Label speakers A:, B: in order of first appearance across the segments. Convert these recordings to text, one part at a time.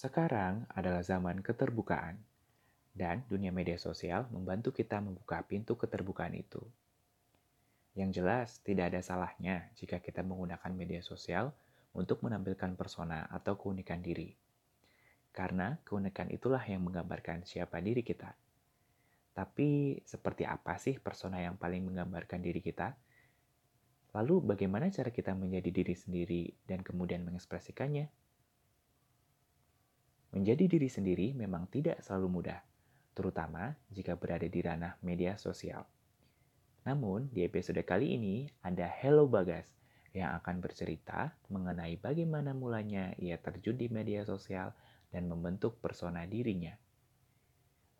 A: Sekarang adalah zaman keterbukaan, dan dunia media sosial membantu kita membuka pintu keterbukaan itu. Yang jelas, tidak ada salahnya jika kita menggunakan media sosial untuk menampilkan persona atau keunikan diri. Karena keunikan itulah yang menggambarkan siapa diri kita. Tapi, seperti apa sih persona yang paling menggambarkan diri kita? Lalu, bagaimana cara kita menjadi diri sendiri dan kemudian mengekspresikannya? Menjadi diri sendiri memang tidak selalu mudah, terutama jika berada di ranah media sosial. Namun, di episode kali ini ada Hello Bagas yang akan bercerita mengenai bagaimana mulanya ia terjun di media sosial dan membentuk persona dirinya.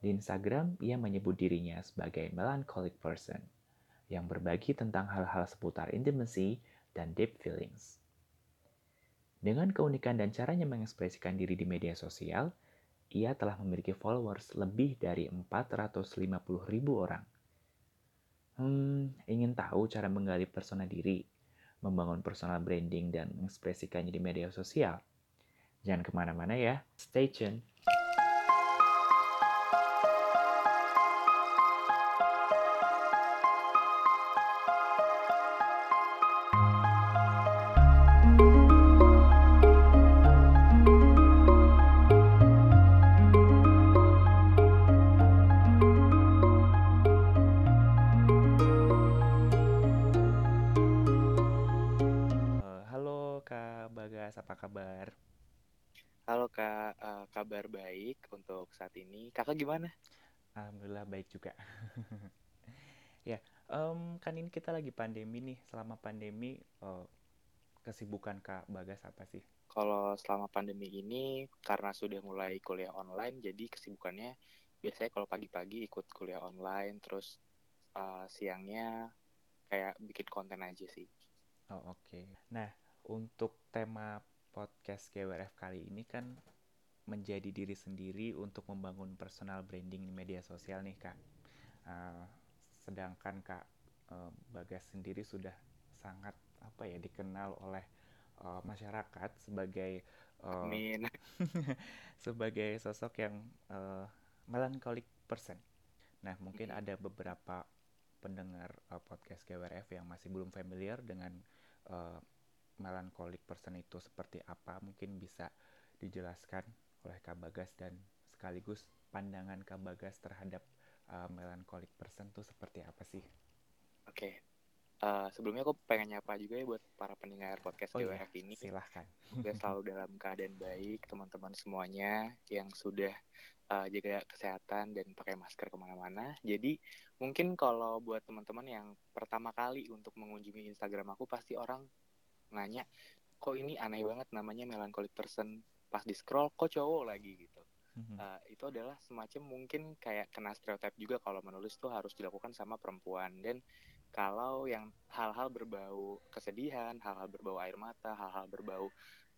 A: Di Instagram, ia menyebut dirinya sebagai melancholic person yang berbagi tentang hal-hal seputar intimacy dan deep feelings. Dengan keunikan dan caranya mengekspresikan diri di media sosial, ia telah memiliki followers lebih dari 450 ribu orang. Hmm, ingin tahu cara menggali persona diri, membangun personal branding, dan mengekspresikannya di media sosial? Jangan ke mana-mana ya, stay tune.
B: Ini. Kakak gimana?
A: Alhamdulillah baik juga. ya, um, kan ini kita lagi pandemi nih. Selama pandemi, uh, kesibukan Kak Bagas apa sih?
B: Kalau selama pandemi ini, karena sudah mulai kuliah online, jadi kesibukannya biasanya kalau pagi-pagi ikut kuliah online, terus uh, siangnya kayak bikin konten aja sih.
A: Oh oke. Okay. Nah, untuk tema podcast GWRF kali ini kan menjadi diri sendiri untuk membangun personal branding di media sosial nih kak. Uh, sedangkan kak uh, Bagas sendiri sudah sangat apa ya dikenal oleh uh, masyarakat sebagai uh, sebagai sosok yang uh, melancholic person. Nah mungkin ada beberapa pendengar uh, podcast GWRF yang masih belum familiar dengan uh, melancholic person itu seperti apa mungkin bisa dijelaskan oleh Kak Bagas dan sekaligus pandangan Kak Bagas terhadap uh, melancholic person tuh seperti apa sih?
B: Oke. Okay. Uh, sebelumnya aku pengen nyapa juga ya buat para pendengar podcast oh, iya. ini.
A: Silahkan.
B: Semoga selalu dalam keadaan baik, teman-teman semuanya yang sudah uh, jaga kesehatan dan pakai masker ke mana-mana. Jadi mungkin kalau buat teman-teman yang pertama kali untuk mengunjungi Instagram aku, pasti orang nanya, kok ini aneh banget namanya melancholic person pas di scroll kok cowok lagi gitu. Mm-hmm. uh, itu adalah semacam mungkin kayak kena stereotip juga kalau menulis tuh harus dilakukan sama perempuan. Dan kalau yang hal-hal berbau kesedihan hal-hal berbau air mata hal-hal berbau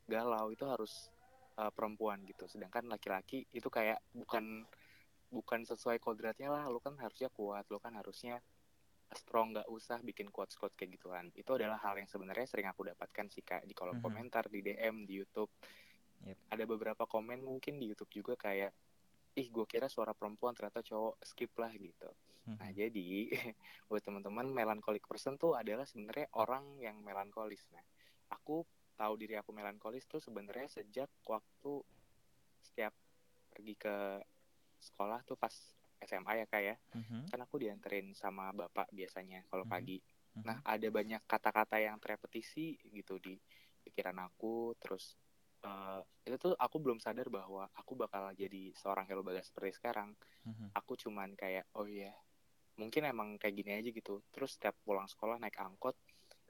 B: galau itu harus uh, perempuan gitu. Sedangkan laki-laki itu kayak bukan bukan sesuai kodratnya lah. Lu kan harusnya kuat lu kan harusnya strong nggak usah bikin quotes quotes kayak gituan. Itu adalah hal yang sebenarnya sering aku dapatkan sih kak di kolom mm -hmm. komentar di DM di YouTube Yep. Ada beberapa komen mungkin di YouTube juga kayak, ih gue kira suara perempuan ternyata cowok skip lah gitu. Hmm. Nah jadi buat teman-teman melankolik person tuh adalah sebenarnya orang yang melankolis. Nah aku tahu diri aku melankolis tuh sebenarnya sejak waktu setiap pergi ke sekolah tuh pas SMA ya kak ya, mm-hmm. kan aku dianterin sama bapak biasanya kalau mm-hmm. pagi. Mm-hmm. Nah ada banyak kata-kata yang terrepetisi gitu di pikiran aku, terus uh, itu tuh aku belum sadar bahwa aku bakal jadi seorang Hello Bagas seperti sekarang. Mm-hmm. Aku cuman kayak oh iya yeah, mungkin emang kayak gini aja gitu. Terus setiap pulang sekolah naik angkot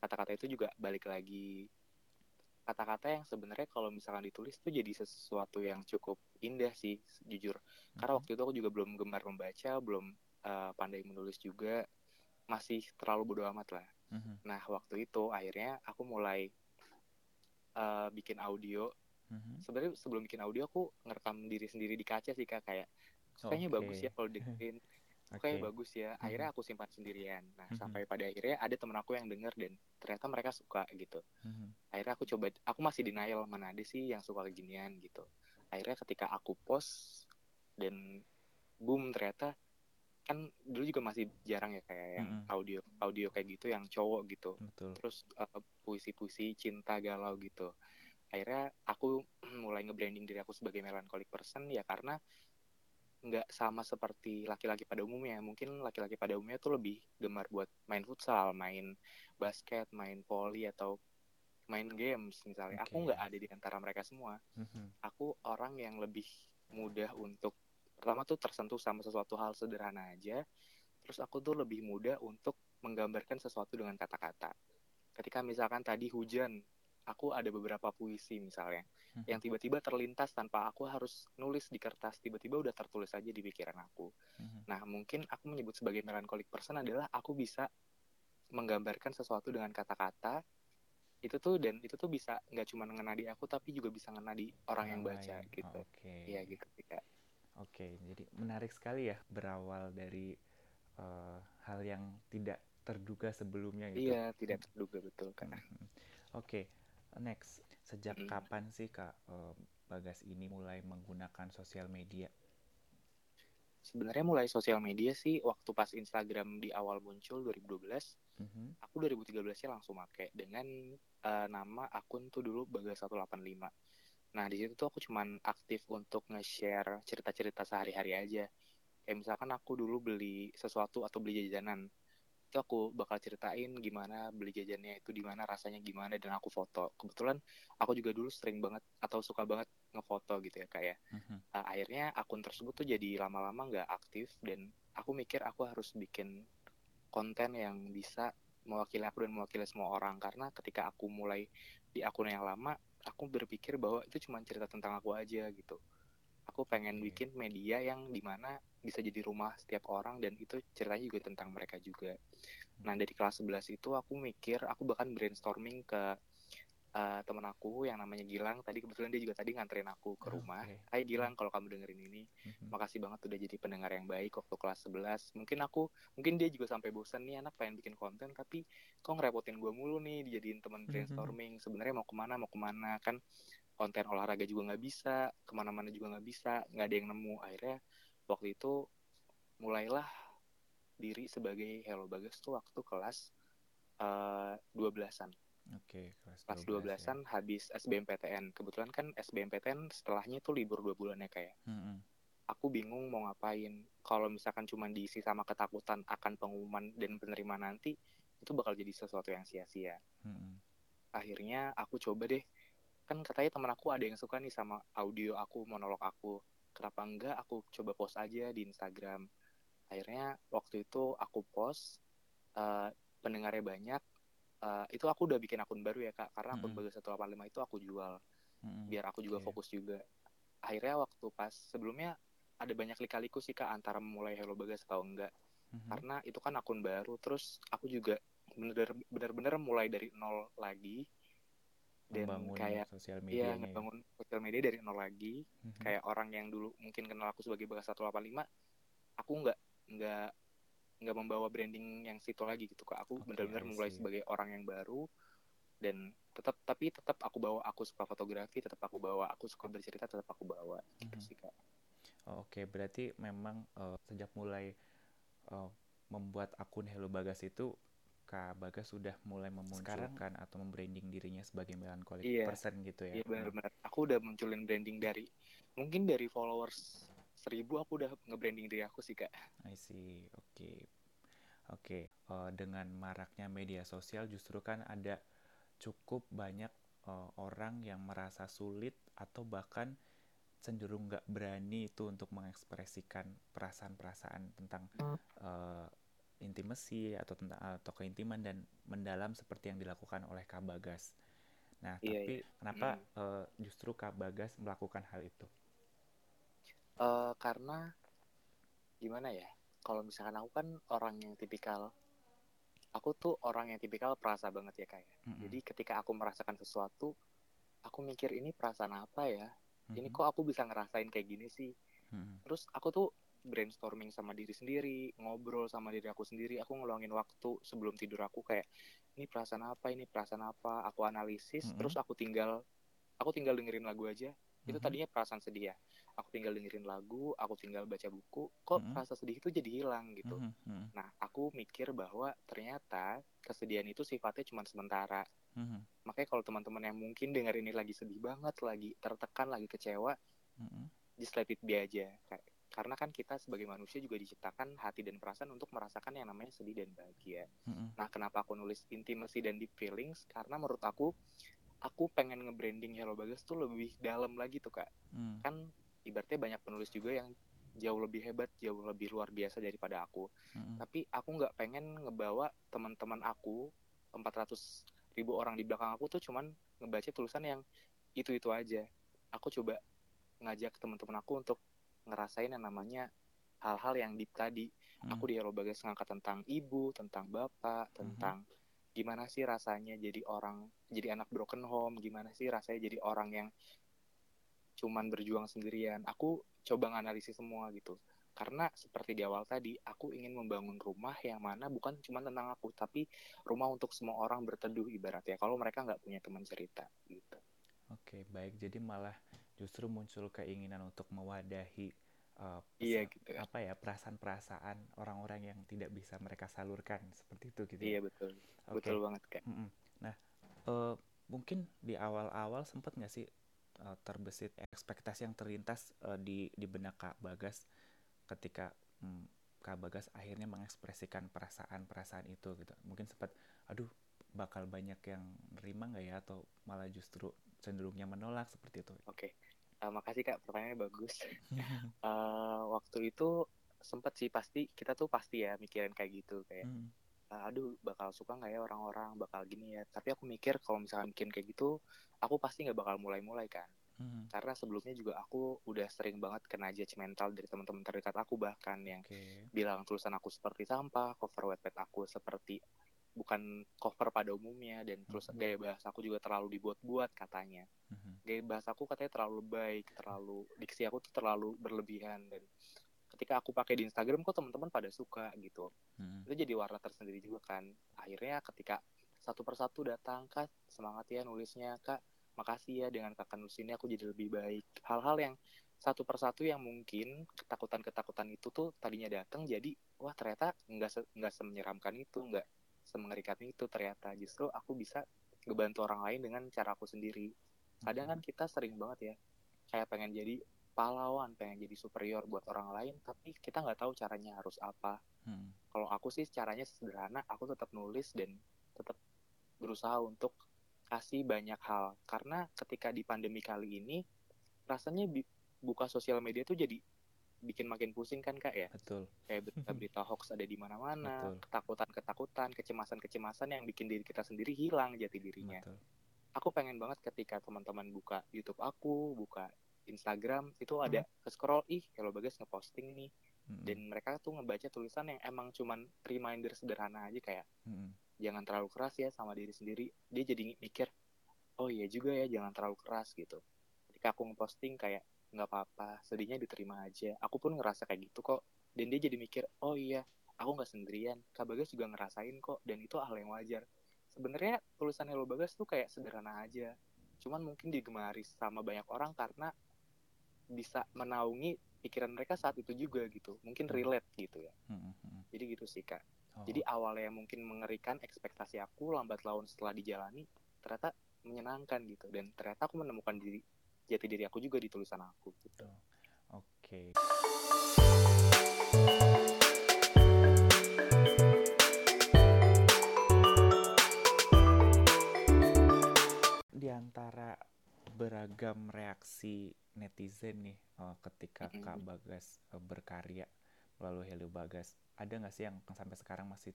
B: kata-kata itu juga balik lagi kata-kata yang sebenarnya kalau misalkan ditulis tuh jadi sesuatu yang cukup indah sih jujur mm-hmm. karena waktu itu aku juga belum gemar membaca belum uh, pandai menulis juga masih terlalu bodo amat lah mm-hmm. nah waktu itu akhirnya aku mulai uh, bikin audio hmm Sebenarnya sebelum bikin audio aku ngerekam diri sendiri di kaca sih kak kayak kayaknya okay. bagus ya kalau dengerin. okay. Kayak bagus ya. Mm-hmm. Akhirnya aku simpan sendirian. Nah mm-hmm. sampai pada akhirnya ada temen aku yang denger dan ternyata mereka suka gitu. Mm-hmm. Akhirnya aku coba, aku masih denial mana ada sih yang suka keginian gitu. akhirnya ketika aku post dan boom ternyata kan dulu juga masih jarang ya kayak yang
A: Mm-mm.
B: audio audio kayak gitu yang cowok gitu
A: betul
B: terus uh, puisi-puisi cinta galau gitu akhirnya aku mulai nge-branding diri aku sebagai melancholic person ya karena nggak sama seperti laki-laki pada umumnya. Mungkin laki-laki pada umumnya tuh lebih gemar buat main futsal main basket main volley atau main games misalnya. Aku
A: Oke.
B: nggak ada di antara mereka semua.
A: Mhm.
B: aku orang yang lebih mudah untuk pertama tuh tersentuh sama sesuatu hal sederhana aja. Terus aku tuh lebih mudah untuk menggambarkan sesuatu dengan kata-kata. Ketika misalkan tadi hujan aku ada beberapa puisi misalnya
A: Mhm.
B: yang tiba-tiba terlintas tanpa aku harus nulis di kertas tiba-tiba udah tertulis aja di pikiran aku
A: Mhm.
B: nah mungkin aku menyebut sebagai melancholic person adalah aku bisa menggambarkan sesuatu dengan kata-kata itu tuh dan itu tuh bisa nggak cuma ngena di aku tapi juga bisa ngena di orang yang baca gitu
A: Oke.
B: Iya gitu sih, Kak.
A: Oke, jadi menarik sekali ya berawal dari eh, hal yang tidak terduga sebelumnya gitu.
B: Iya, tidak terduga betul kan.
A: Oke, next. Sejak
B: Mm.
A: kapan sih Kak eh, Bagas ini mulai menggunakan sosial media?
B: Sebenarnya mulai sosial media sih waktu pas Instagram di awal muncul 2012,
A: Mhm.
B: aku 2013-nya langsung make dengan eh, nama akun tuh dulu Bagas 185. Nah, di situ tuh aku cuman aktif untuk nge-share cerita-cerita sehari-hari aja. Kayak misalkan aku dulu beli sesuatu atau beli jajanan. Itu aku bakal ceritain gimana beli jajannya itu di mana rasanya gimana dan aku foto. Kebetulan aku juga dulu sering banget atau suka banget ngefoto gitu ya kayak
A: Mhm.
B: uh, akhirnya akun tersebut tuh jadi lama-lama nggak aktif dan aku mikir aku harus bikin konten yang bisa mewakili aku dan mewakili semua orang karena ketika aku mulai di akun yang lama aku berpikir bahwa itu cuma cerita tentang aku aja gitu aku pengen bikin media yang di mana bisa jadi rumah setiap orang dan itu ceritanya juga tentang mereka juga. Nah dari kelas 11 itu aku mikir aku bahkan brainstorming ke uh, temen aku yang namanya Gilang. Tadi kebetulan dia juga tadi nganterin aku ke rumah.
A: Oke.
B: Hai Gilang kalau kamu dengerin ini
A: Mhm.
B: makasih banget udah jadi pendengar yang baik waktu kelas 11 mungkin aku mungkin dia juga sampai bosan nih anak pengen bikin konten tapi kok ngerepotin gue mulu nih dijadiin teman brainstorming. Sebenarnya mau ke mana mau ke mana? Kan konten olahraga juga nggak bisa ke mana-mana juga nggak bisa nggak ada yang nemu akhirnya waktu itu mulailah diri sebagai Hello Bagas tuh waktu kelas eh, 12-an
A: Oke, kelas
B: kelas
A: 12 ya.
B: 12-an habis SBMPTN kebetulan kan SBMPTN setelahnya tuh libur dua bulan ya kayak
A: Mhm.
B: aku bingung mau ngapain. Kalau misalkan cuma diisi sama ketakutan akan pengumuman dan penerimaan nanti, itu bakal jadi sesuatu yang sia-sia.
A: Mhm.
B: Akhirnya aku coba deh, kan katanya teman aku ada yang suka nih sama audio aku, monolog aku. Kenapa enggak aku coba post aja di Instagram. Akhirnya waktu itu aku post, eh, pendengarnya banyak. Eh, itu aku udah bikin akun baru ya kak, karena akun
A: Mm-mm.
B: Bagas 185 itu aku jual
A: Mhm.
B: biar aku juga
A: Oke.
B: fokus juga. Akhirnya waktu pas sebelumnya ada banyak lika-liku sih kak antara memulai Hello Bagas atau enggak.
A: Mhm.
B: Karena itu kan akun baru, terus aku juga bener-bener mulai dari nol lagi dan
A: membangun
B: kayak
A: sosial
B: Iya,
A: medianya ya.
B: ngebangun sosial media dari nol lagi.
A: Mhm.
B: Kayak orang yang dulu mungkin kenal aku sebagai Bagas 185, aku nggak nggak nggak membawa branding yang situ lagi gitu kak. Aku
A: Oke,
B: benar-benar
A: I
B: memulai
A: see.
B: sebagai orang yang baru dan tetap tapi tetap aku bawa aku suka fotografi, tetap aku bawa aku suka bercerita, tetap aku bawa gitu
A: Mhm.
B: sih kak.
A: Oke, berarti memang eh, sejak mulai eh, membuat akun Hello Bagas itu Kak Bagas sudah mulai memunculkan atau membranding dirinya sebagai melancholic
B: Iya.
A: person gitu ya.
B: Iya benar-benar. Aku udah munculin branding dari mungkin dari followers seribu aku udah nge-branding diri aku sih kak.
A: I see. Oke. Oke, eh, dengan maraknya media sosial justru kan ada cukup banyak eh, orang yang merasa sulit atau bahkan cenderung nggak berani itu untuk mengekspresikan perasaan-perasaan tentang eh, intimacy atau tentang atau keintiman dan mendalam seperti yang dilakukan oleh Kak Bagas. Nah,
B: Iya,
A: tapi
B: iya.
A: kenapa
B: Mm.
A: eh, justru Kak Bagas melakukan hal itu?
B: Eh, karena gimana ya? Kalau misalkan aku kan orang yang tipikal, aku tuh orang yang tipikal perasa banget ya kayak.
A: Mm-mm.
B: Jadi ketika aku merasakan sesuatu, aku mikir ini perasaan apa ya? Ini
A: Mhm.
B: kok aku bisa ngerasain kayak gini sih?
A: Mhm.
B: Terus aku tuh brainstorming sama diri sendiri, ngobrol sama diri aku sendiri, aku ngeluangin waktu sebelum tidur aku kayak ini perasaan apa, ini perasaan apa, aku analisis,
A: Mm-mm.
B: terus aku tinggal aku tinggal dengerin lagu aja, itu
A: Mhm.
B: tadinya perasaan sedih ya. Aku tinggal dengerin lagu aku tinggal baca buku kok
A: Mhm.
B: rasa sedih itu jadi hilang gitu.
A: Mhm, mhm,
B: nah aku mikir bahwa ternyata kesedihan itu sifatnya cuma sementara.
A: Mhm,
B: makanya kalau teman-teman yang mungkin denger ini lagi sedih banget lagi tertekan lagi kecewa
A: mhm,
B: just let it be aja. Kayak- karena kan kita sebagai manusia juga diciptakan hati dan perasaan untuk merasakan yang namanya sedih dan bahagia
A: mhm,
B: Nah, kenapa aku nulis intimacy dan deep feelings? Karena menurut aku, aku pengen nge-branding Hello Bagas tuh lebih dalam lagi tuh, Kak.
A: mhm,
B: Kan ibaratnya banyak penulis juga yang jauh lebih hebat, jauh lebih luar biasa daripada aku.
A: mhm,
B: Tapi aku nggak pengen ngebawa teman-teman aku, 400 ribu orang di belakang aku tuh cuman ngebaca tulisan yang itu-itu aja. Aku coba ngajak teman-teman aku untuk ngerasain yang namanya hal-hal yang deep tadi
A: mhm.
B: aku di Hello Bagas ngangkat tentang ibu, tentang bapak, tentang gimana sih rasanya jadi orang, jadi anak broken home, gimana sih rasanya jadi orang yang cuman berjuang sendirian. Aku coba nganalisis semua gitu. Karena seperti di awal tadi, aku ingin membangun rumah yang mana bukan cuma tentang aku, tapi rumah untuk semua orang berteduh ibaratnya. Kalau mereka nggak punya teman cerita gitu.
A: Oke, baik. Jadi malah justru muncul keinginan untuk mewadahi uh,
B: Iya gitu.
A: apa ya perasaan-perasaan orang-orang yang tidak bisa mereka salurkan seperti itu gitu
B: Iya
A: ya.
B: betul.
A: Oke.
B: Betul banget kayak.
A: Nah, eh, mungkin di awal-awal sempat nggak sih eh, terbesit ekspektasi yang terlintas eh, di di benak Kak Bagas ketika mm, Kak Bagas akhirnya mengekspresikan perasaan-perasaan itu gitu. Mungkin sempat, aduh, bakal banyak yang nerima nggak ya atau malah justru cenderungnya menolak seperti itu.
B: Oke. Eh, makasih Kak, pertanyaannya bagus. Eh, waktu itu sempet sih pasti kita tuh pasti ya mikirin kayak gitu kayak
A: Mm,
B: "Ah, aduh bakal suka nggak ya orang-orang bakal gini ya tapi aku mikir kalau misalkan bikin kayak gitu aku pasti nggak bakal mulai-mulai kan
A: mm,
B: karena sebelumnya juga aku udah sering banget kena judgmental dari teman-teman terdekat aku bahkan yang
A: Oke.
B: bilang tulisan aku seperti sampah cover wetpad aku seperti bukan cover pada umumnya dan terus
A: Mhm.
B: gaya bahasa aku juga terlalu dibuat-buat katanya.
A: Mhm,
B: gaya bahasa aku katanya terlalu baik terlalu diksi aku tuh terlalu berlebihan dan ketika aku pakai di Instagram kok teman-teman pada suka gitu.
A: Mm,
B: itu jadi warna tersendiri juga kan. Akhirnya ketika satu persatu datang kak semangat ya nulisnya kak. Makasih ya dengan kakak nulis ini aku jadi lebih baik. Hal-hal yang satu persatu yang mungkin ketakutan-ketakutan itu tuh tadinya datang jadi wah ternyata nggak se nggak semenyeramkan itu nggak semengerikan itu ternyata. Justru aku bisa ngebantu orang lain dengan cara aku sendiri. Kadang kan kita sering banget ya kayak pengen jadi pahlawan pengen jadi superior buat orang lain tapi kita nggak tahu caranya harus apa.
A: Mm,
B: kalau aku sih caranya sederhana aku tetap nulis dan tetap berusaha untuk kasih banyak hal. Karena ketika di pandemi kali ini rasanya buka sosial media tuh jadi bikin makin pusing kan kak ya?
A: Betul.
B: kayak berita-berita hoax ada di mana-mana ketakutan-ketakutan kecemasan-kecemasan yang bikin diri kita sendiri hilang jati dirinya.
A: Betul.
B: aku pengen banget ketika teman-teman buka YouTube aku buka Instagram itu ada scroll ih kalau bagas ngeposting nih.
A: Mm,
B: dan mereka tuh ngebaca tulisan yang emang cuman reminder sederhana aja kayak
A: mm,
B: jangan terlalu keras ya sama diri sendiri. Dia jadi mikir oh iya juga ya jangan terlalu keras gitu. Ketika aku ngeposting kayak nggak apa-apa sedihnya diterima aja. Aku pun ngerasa kayak gitu kok. Dan dia jadi mikir oh iya aku nggak sendirian. Kak bagas juga ngerasain kok dan itu hal yang wajar. Sebenarnya tulisan Hello Bagas tuh kayak sederhana aja. Cuman mungkin digemari sama banyak orang karena bisa menaungi pikiran mereka saat itu juga gitu. Mungkin relate gitu ya.
A: Mm, mm, mm.
B: jadi gitu sih kak.
A: Oh,
B: jadi awalnya mungkin mengerikan ekspektasi aku lambat laun setelah dijalani ternyata menyenangkan gitu. Dan ternyata aku menemukan diri jati diri aku juga di tulisan aku gitu.
A: Oke. Di antara beragam reaksi netizen nih eh, ketika. Kak Bagas eh, berkarya melalui Hello Bagas, ada nggak sih yang sampai sekarang masih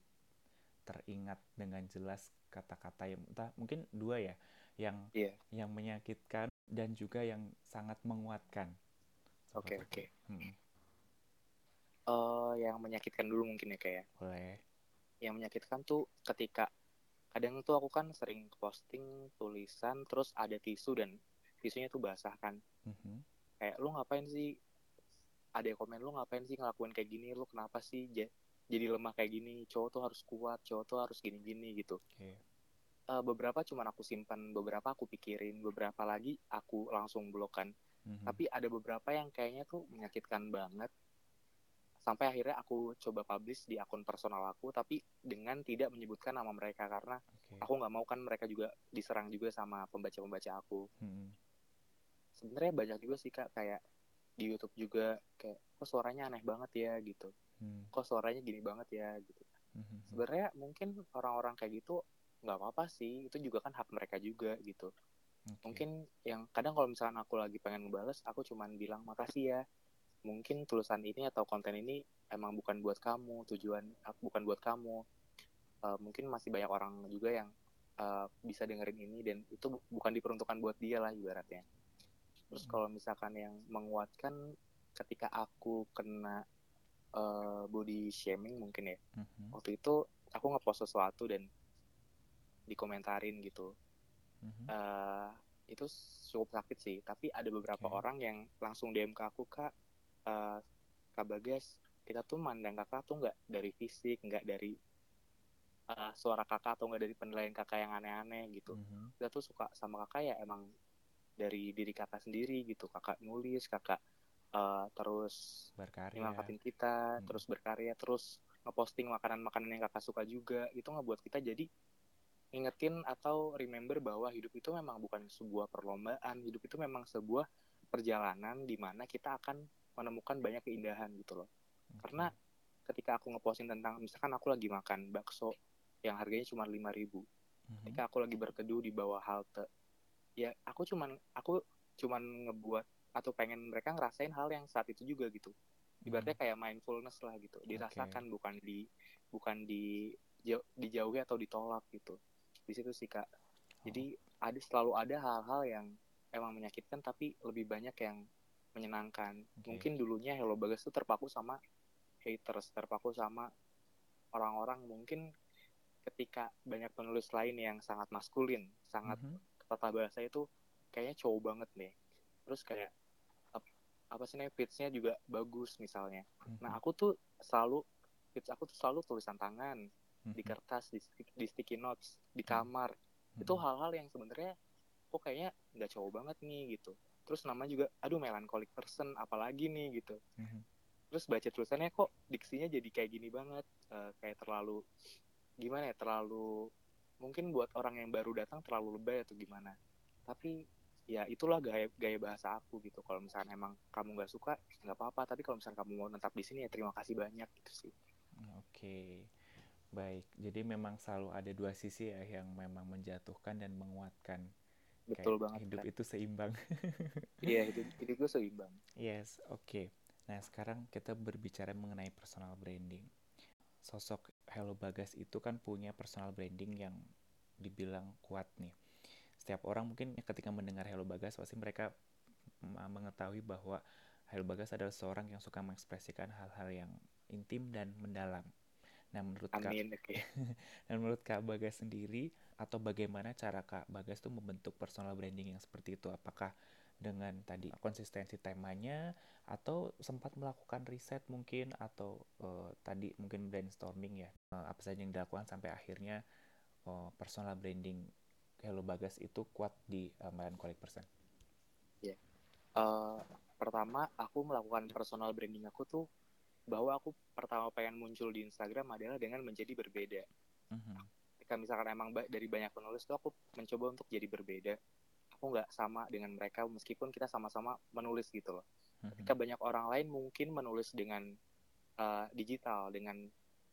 A: teringat dengan jelas kata-kata yang entah mungkin dua ya, yang
B: Iya.
A: yang menyakitkan dan juga yang sangat menguatkan.
B: Oke
A: Seperti
B: oke.
A: itu. Mm,
B: Eh, yang menyakitkan dulu mungkin ya kayak
A: boleh.
B: yang menyakitkan tuh ketika kadang tuh aku kan sering posting tulisan terus ada tisu dan tisunya tuh basah kan
A: Mhm.
B: kayak lu ngapain sih ada yang komen lu ngapain sih ngelakuin kayak gini lu kenapa sih ja- jadi lemah kayak gini cowok tuh harus kuat cowok tuh harus gini-gini gitu
A: Oke.
B: Eh, beberapa cuman aku simpan beberapa aku pikirin beberapa lagi aku langsung blok kan
A: Mhm.
B: tapi ada beberapa yang kayaknya tuh menyakitkan banget sampai akhirnya aku coba publish di akun personal aku tapi dengan tidak menyebutkan nama mereka karena
A: Oke.
B: aku nggak mau kan mereka juga diserang juga sama pembaca-pembaca aku
A: Mhm.
B: sebenarnya banyak juga sih kak kayak di YouTube juga kayak kok suaranya aneh banget ya gitu
A: Hmm.
B: kok suaranya gini banget ya gitu
A: Mhm.
B: sebenarnya mungkin orang-orang kayak gitu nggak apa-apa sih itu juga kan hak mereka juga gitu
A: Oke.
B: mungkin yang kadang kalau misalkan aku lagi pengen ngebales aku cuman bilang makasih ya mungkin tulisan ini atau konten ini emang bukan buat kamu tujuan bukan buat kamu Eh, mungkin masih banyak orang juga yang eh, bisa dengerin ini dan itu bu- bukan diperuntukkan buat dia lah ibaratnya terus
A: Mm.
B: kalau misalkan yang menguatkan ketika aku kena eh, body shaming mungkin ya
A: Mhm.
B: waktu itu aku ngepost sesuatu dan dikomentarin gitu
A: Mhm.
B: eh itu cukup sakit sih tapi ada beberapa
A: Oke.
B: orang yang langsung DM ke aku kak eh, kak Bagas kita tuh mandang kakak tuh nggak dari fisik nggak dari eh, suara kakak atau nggak dari penilaian kakak yang aneh-aneh gitu
A: Mhm.
B: kita tuh suka sama kakak ya emang dari diri kakak sendiri gitu kakak nulis kakak eh, terus
A: Berkarya.
B: ngangkatin kita
A: Hmm.
B: terus berkarya terus ngeposting makanan-makanan yang kakak suka juga itu ngebuat kita jadi ingetin atau remember bahwa hidup itu memang bukan sebuah perlombaan. Hidup itu memang sebuah perjalanan di mana kita akan menemukan banyak keindahan gitu loh. Karena ketika aku ngeposting tentang misalkan aku lagi makan bakso yang harganya cuma lima ribu
A: Mhm.
B: ketika aku lagi berteduh di bawah halte ya aku cuman aku cuman ngebuat atau pengen mereka ngerasain hal yang saat itu juga gitu. Ibaratnya kayak mindfulness lah gitu. Dirasakan bukan di bukan di jau- dijauhi atau ditolak gitu di situ sih kak. Jadi ada selalu ada hal-hal yang emang menyakitkan tapi lebih banyak yang menyenangkan.
A: Oke.
B: mungkin dulunya Hello Bagas tuh terpaku sama haters terpaku sama orang-orang mungkin ketika banyak penulis lain yang sangat maskulin sangat
A: Mhm.
B: tata bahasa itu kayaknya cowok banget nih terus kayak ap- apa sih namanya feeds-nya juga bagus misalnya.
A: Mhm.
B: nah aku tuh selalu feeds aku tuh selalu tulisan tangan di
A: Mhm.
B: kertas di, di sticky notes di
A: Hmm.
B: kamar. Itu
A: Mhm.
B: hal-hal yang sebenarnya kok kayaknya nggak cowok banget nih gitu. Terus nama juga aduh melancholic person apalagi nih gitu.
A: Mhm.
B: terus baca tulisannya kok diksinya jadi kayak gini banget? Eh, kayak terlalu gimana ya terlalu mungkin buat orang yang baru datang terlalu lebay atau gimana? Tapi ya itulah gaya gaya bahasa aku gitu. Kalau misalnya emang kamu nggak suka nggak apa-apa. Tapi kalau misalnya kamu mau tetap di sini ya terima kasih banyak gitu sih.
A: Oke, baik. Jadi memang selalu ada dua sisi ya yang memang menjatuhkan dan menguatkan.
B: betul
A: Kayak
B: banget
A: hidup
B: Kak.
A: itu seimbang.
B: iya hidup hidup gue seimbang
A: Yes, oke. Nah, sekarang kita berbicara mengenai personal branding. Sosok Hello Bagas itu kan punya personal branding yang dibilang kuat nih. Setiap orang mungkin ketika mendengar Hello Bagas pasti mereka mengetahui bahwa Hello Bagas adalah seorang yang suka mengekspresikan hal-hal yang intim dan mendalam. Nah, menurut Kak,
B: amin oke
A: dan menurut Kak Bagas sendiri atau bagaimana cara Kak Bagas tuh membentuk personal branding yang seperti itu? Apakah dengan tadi konsistensi temanya atau sempat melakukan riset mungkin atau eh, tadi mungkin brainstorming ya Eh, apa saja yang dilakukan sampai akhirnya eh, personal branding Hello Bagas itu kuat di uh, Melancholic Person.
B: Eh, pertama aku melakukan personal branding aku tuh bahwa aku pertama pengen muncul di Instagram adalah dengan menjadi berbeda
A: Mhm.
B: ketika misalkan emang dari banyak penulis tuh aku mencoba untuk jadi berbeda aku nggak sama dengan mereka meskipun kita sama-sama menulis gitu loh
A: Mhm.
B: ketika banyak orang lain mungkin menulis dengan uh, digital dengan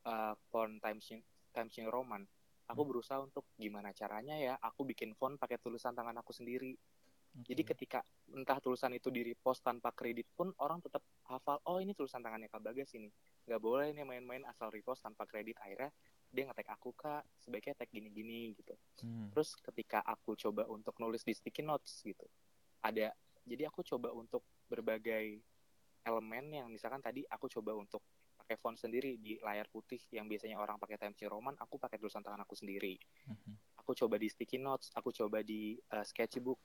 B: uh, font Times New, Times New Roman aku
A: Hmm.
B: berusaha untuk gimana caranya ya aku bikin font pakai tulisan tangan aku sendiri
A: Oke.
B: jadi ketika entah tulisan itu di repost tanpa kredit pun orang tetap hafal oh ini tulisan tangannya Kak Bagas ini nggak boleh nih main-main asal repost tanpa kredit akhirnya dia nge-tag aku kak sebaiknya tag gini-gini gitu
A: Hmm.
B: terus ketika aku coba untuk nulis di sticky notes gitu ada jadi aku coba untuk berbagai elemen yang misalkan tadi aku coba untuk pakai font sendiri di layar putih yang biasanya orang pakai Times New Roman aku pakai tulisan tangan aku sendiri
A: Mhm.
B: aku coba di sticky notes aku coba di uh, sketchbook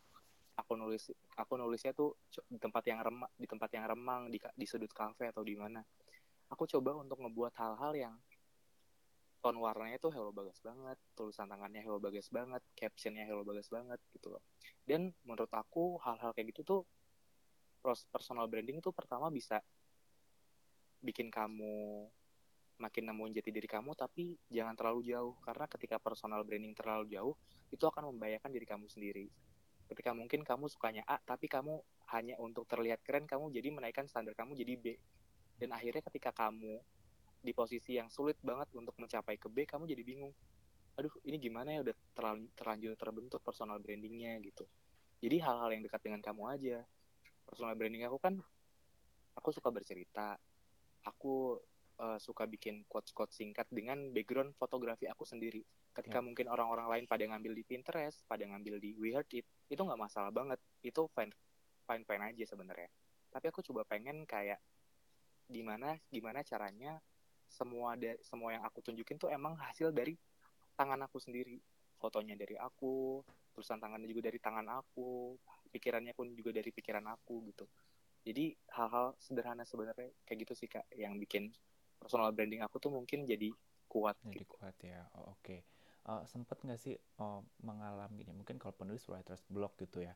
B: aku nulis aku nulisnya tuh di tempat yang remang di tempat yang remang di di sudut kafe atau di mana. Aku coba untuk ngebuat hal-hal yang tone warnanya tuh Hello Bagas banget tulisan tangannya Hello Bagas banget captionnya Hello Bagas banget gitu loh. Dan menurut aku hal-hal kayak gitu tuh personal branding tuh pertama bisa bikin kamu makin nemuin jati diri kamu tapi jangan terlalu jauh. Karena ketika personal branding terlalu jauh itu akan membahayakan diri kamu sendiri ketika mungkin kamu sukanya A tapi kamu hanya untuk terlihat keren kamu jadi menaikkan standar kamu jadi B. Dan akhirnya ketika kamu di posisi yang sulit banget untuk mencapai ke B kamu jadi bingung. Aduh ini gimana ya udah terlanjur, terbentuk personal brandingnya gitu. Jadi hal-hal yang dekat dengan kamu aja. Personal branding aku kan aku suka bercerita. Aku uh, suka bikin quotes-quotes singkat dengan background fotografi aku sendiri ketika yeah. mungkin orang-orang lain pada ngambil di Pinterest pada ngambil di We Heard It itu nggak masalah banget itu fine fine fine aja sebenarnya tapi aku coba pengen kayak gimana gimana caranya semua de, semua yang aku tunjukin tuh emang hasil dari tangan aku sendiri fotonya dari aku tulisan tangannya juga dari tangan aku pikirannya pun juga dari pikiran aku gitu jadi hal-hal sederhana sebenarnya kayak gitu sih kak yang bikin personal branding aku tuh mungkin jadi kuat
A: jadi gitu. kuat ya oh, oke okay. Uh, sempet nggak sih uh, mengalami ini? Mungkin kalau penulis writers block gitu ya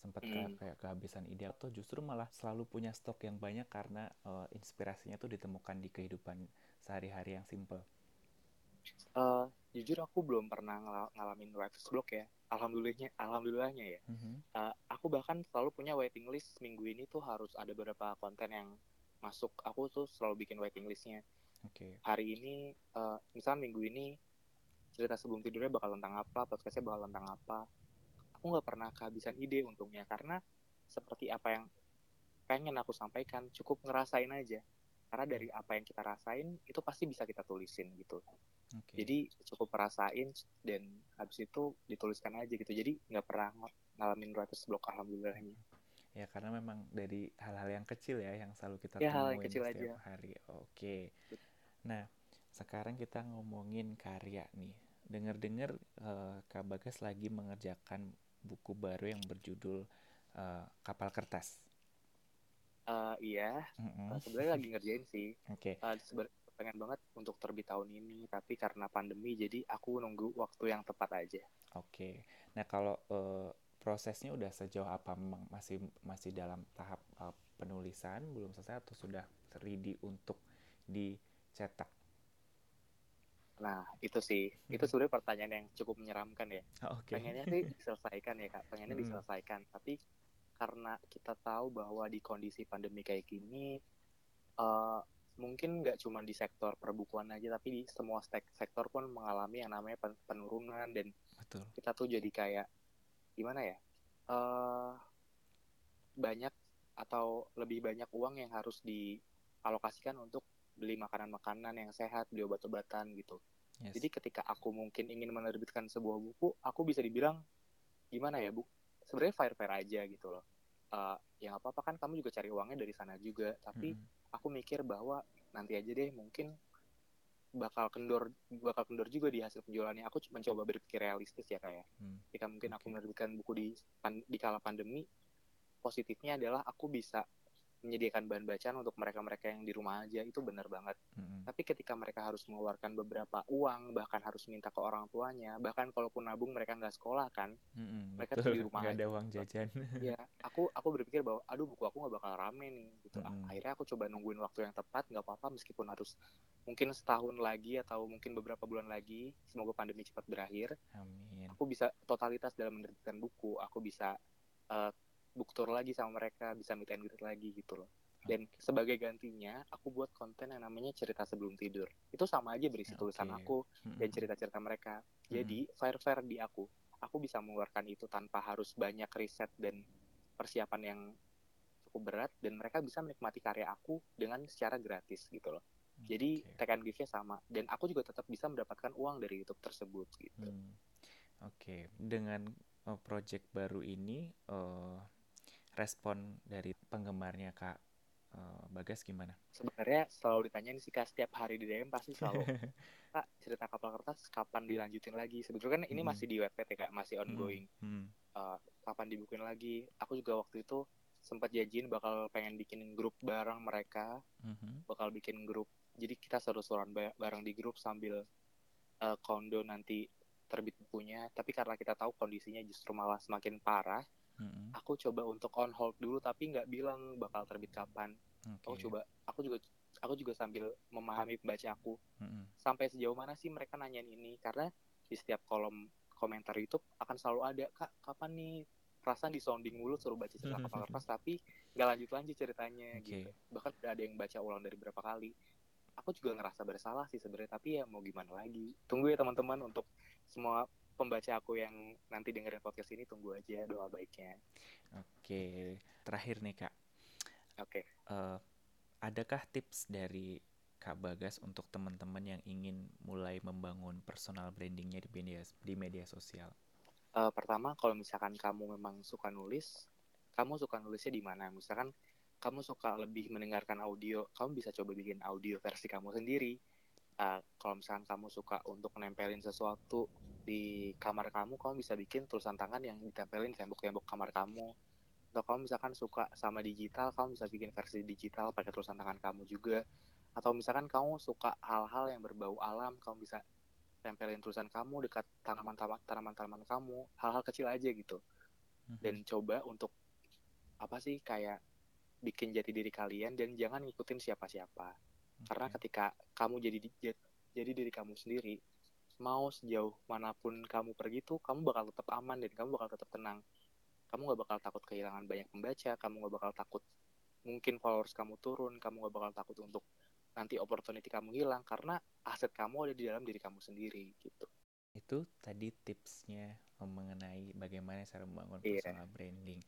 A: sempat hmm. kayak, kayak kehabisan ide atau justru malah selalu punya stok yang banyak karena uh, inspirasinya tuh ditemukan di kehidupan sehari-hari yang simple.
B: Uh, jujur aku belum pernah ngal ngalamin writer's block ya. Alhamdulillahnya alhamdulillahnya ya. Mm-hmm. uh, aku bahkan selalu punya waiting list. Minggu ini tuh harus ada beberapa konten yang masuk. Aku tuh selalu bikin waiting listnya. Okay. hari ini uh, misalnya minggu ini cerita sebelum tidurnya bakal tentang apa podcastnya bakal tentang apa aku nggak pernah kehabisan ide untungnya karena seperti apa yang pengen aku sampaikan cukup ngerasain aja karena dari apa yang kita rasain itu pasti bisa kita tulisin gitu Okay. Jadi cukup perasain dan habis itu dituliskan aja gitu. Jadi nggak pernah ngalamin writer's block alhamdulillahnya.
A: Ya karena memang dari hal-hal yang kecil ya yang selalu kita
B: ya, temuin kecil
A: setiap
B: aja.
A: hari. Oke. Nah sekarang kita ngomongin karya nih. Dengar-dengar uh, Kak Bagas lagi mengerjakan buku baru yang berjudul uh, Kapal Kertas.
B: Uh, iya, mm -hmm. uh, sebenarnya lagi ngerjain sih. Oke. Okay. Uh, pengen banget untuk terbit tahun ini tapi karena pandemi jadi aku nunggu waktu yang tepat aja
A: oke nah kalau uh, prosesnya udah sejauh apa masih masih dalam tahap uh, penulisan belum selesai atau sudah ready untuk dicetak
B: Nah, itu sih. Itu sebenarnya pertanyaan yang cukup menyeramkan ya. Okay. Pengennya sih diselesaikan ya, Kak. Pengennya hmm. diselesaikan. Tapi karena kita tahu bahwa di kondisi pandemi kayak gini, uh, mungkin nggak cuma di sektor perbukuan aja tapi di semua sektor pun mengalami yang namanya penurunan dan Betul. kita tuh jadi kayak gimana ya uh, banyak atau lebih banyak uang yang harus dialokasikan untuk beli makanan-makanan yang sehat beli obat-obatan gitu yes. jadi ketika aku mungkin ingin menerbitkan sebuah buku aku bisa dibilang gimana ya bu sebenarnya fair fair aja gitu loh uh, yang apa apa kan kamu juga cari uangnya dari sana juga tapi mm -hmm aku mikir bahwa nanti aja deh mungkin bakal kendor bakal kendor juga di hasil penjualannya aku mencoba berpikir realistis ya kayak ya. hmm. jika mungkin aku menerbitkan buku di di kala pandemi positifnya adalah aku bisa menyediakan bahan bacaan untuk mereka-mereka yang di rumah aja itu benar banget. Mm-hmm. Tapi ketika mereka harus mengeluarkan beberapa uang, bahkan harus minta ke orang tuanya, bahkan kalaupun nabung mereka nggak sekolah kan, mm-hmm, mereka tuh di rumah
A: gak aja. ada uang jajan.
B: ya, aku aku berpikir bahwa, aduh buku aku nggak bakal rame nih, gitu. Mm-hmm. Akhirnya aku coba nungguin waktu yang tepat, nggak apa-apa meskipun harus mungkin setahun lagi atau mungkin beberapa bulan lagi, semoga pandemi cepat berakhir. Amin. Aku bisa totalitas dalam menerbitkan buku, aku bisa uh, book tour lagi sama mereka bisa meet and greet lagi gitu loh. Dan sebagai gantinya aku buat konten yang namanya cerita sebelum tidur. Itu sama aja berisi tulisan aku dan cerita-cerita mereka. Jadi fair fair di aku. Aku bisa mengeluarkan itu tanpa harus banyak riset dan persiapan yang cukup berat dan mereka bisa menikmati karya aku dengan secara gratis gitu loh. Jadi okay. take and give-nya sama. Dan aku juga tetap bisa mendapatkan uang dari YouTube tersebut gitu. Hmm.
A: Oke, okay. dengan uh, project baru ini uh, respon dari penggemarnya kak uh, Bagas gimana?
B: Sebenarnya selalu ditanyain sih kak setiap hari di DM pasti selalu kak cerita kapal kertas kapan dilanjutin lagi? Sebetulnya kan ini hmm. masih di ya kak masih hmm. ongoing. Hmm. Uh, kapan dibukuin lagi? Aku juga waktu itu sempat janjiin bakal pengen bikin grup bareng mereka, hmm. bakal bikin grup. Jadi kita seru-seruan bareng di grup sambil uh, kondo nanti terbit bukunya. Tapi karena kita tahu kondisinya justru malah semakin parah,
A: Mm-mm.
B: aku coba untuk on hold dulu tapi nggak bilang bakal terbit kapan aku
A: Oke.
B: coba aku juga aku juga sambil memahami pembaca aku
A: Mm-mm.
B: sampai sejauh mana sih mereka nanyain ini karena di setiap kolom komentar YouTube akan selalu ada kak kapan nih perasaan di sounding mulu suruh baca cerita kapal lepas tapi nggak lanjut lanjut ceritanya
A: Oke.
B: gitu bahkan udah ada yang baca ulang dari berapa kali aku juga ngerasa bersalah sih sebenarnya tapi ya mau gimana lagi tunggu ya teman-teman untuk semua pembaca aku yang nanti dengerin podcast ini tunggu aja doa baiknya
A: Oke. Terakhir nih kak,
B: oke
A: Eh, adakah tips dari Kak Bagas untuk teman-teman yang ingin mulai membangun personal brandingnya di media di media sosial?
B: Eh, pertama kalau misalkan kamu memang suka nulis kamu suka nulisnya di mana misalkan kamu suka lebih mendengarkan audio kamu bisa coba bikin audio versi kamu sendiri Eh, kalau misalkan kamu suka untuk nempelin sesuatu di kamar kamu kamu bisa bikin tulisan tangan yang ditempelin di tembok-tembok kamar kamu. Atau kamu misalkan suka sama digital kamu bisa bikin versi digital pakai tulisan tangan kamu juga. Atau misalkan kamu suka hal-hal yang berbau alam kamu bisa tempelin tulisan kamu dekat tanaman tanaman-tanaman kamu hal-hal kecil aja gitu. Dan coba untuk apa sih kayak bikin jati diri kalian dan jangan ngikutin siapa-siapa. Karena ketika kamu jadi di- ja- jadi diri kamu sendiri mau sejauh mana pun kamu pergi tuh kamu bakal tetap aman dan kamu bakal tetap tenang kamu gak bakal takut kehilangan banyak pembaca kamu gak bakal takut mungkin followers kamu turun kamu gak bakal takut untuk nanti opportunity kamu hilang karena aset kamu ada di dalam diri kamu sendiri gitu
A: Itu tadi tipsnya mengenai bagaimana cara membangun
B: Iya.
A: personal branding.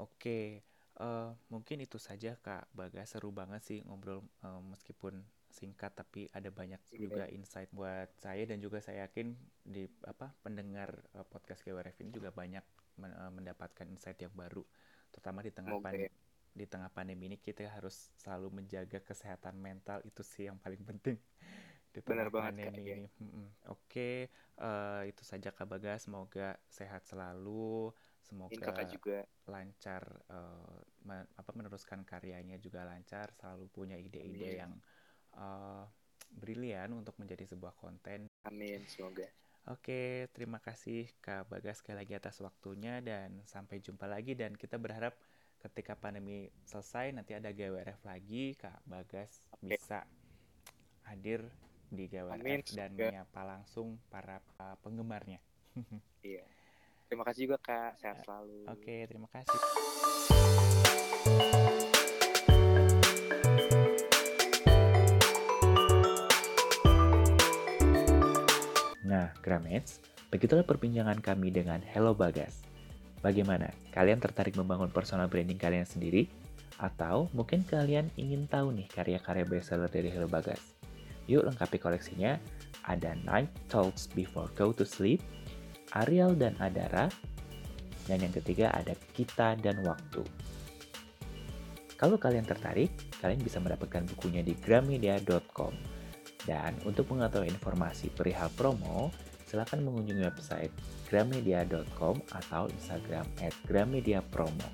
A: Oke, eh, mungkin itu saja Kak Bagas. Seru banget sih ngobrol eh, meskipun singkat tapi ada banyak
B: Iya.
A: juga insight buat saya dan juga saya yakin di apa pendengar eh, podcast GWRF ini juga banyak men- eh, mendapatkan insight yang baru, terutama di tengah
B: Semoga
A: pandemi. Di tengah pandemi ini kita harus selalu menjaga kesehatan mental itu sih yang paling penting di
B: Benar
A: tengah
B: banget,
A: pandemi
B: iya.
A: ini. Mm-mm. Oke, eh, itu saja Kak Bagas. Semoga sehat selalu, semoga
B: juga
A: lancar eh, me- apa meneruskan karyanya juga lancar, selalu punya ide-ide yang eh, brilian untuk menjadi sebuah konten.
B: amin semoga
A: Oke, terima kasih Kak Bagas sekali lagi atas waktunya dan sampai jumpa lagi dan kita berharap ketika pandemi selesai nanti ada GWRF lagi Kak Bagas
B: Oke.
A: bisa hadir di GWRF
B: Amin,
A: dan menyapa langsung para uh, penggemarnya.
B: iya terima kasih juga kak sehat selalu
A: Oke, terima kasih. Nah, Gramets, begitulah perbincangan kami dengan Hello Bagas. Bagaimana? Kalian tertarik membangun personal branding kalian sendiri? Atau mungkin kalian ingin tahu nih karya-karya bestseller dari Hello Bagas? Yuk lengkapi koleksinya. Ada Night Talks Before Go to Sleep, Ariel dan Adara, dan yang ketiga ada Kita dan Waktu. Kalau kalian tertarik, kalian bisa mendapatkan bukunya di gramedia.com. Dan untuk mengetahui informasi perihal promo, silakan mengunjungi website gramedia.com atau Instagram at gramediapromo.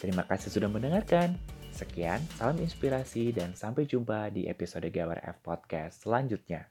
A: Terima kasih sudah mendengarkan. Sekian, salam inspirasi dan sampai jumpa di episode Gawar F Podcast selanjutnya.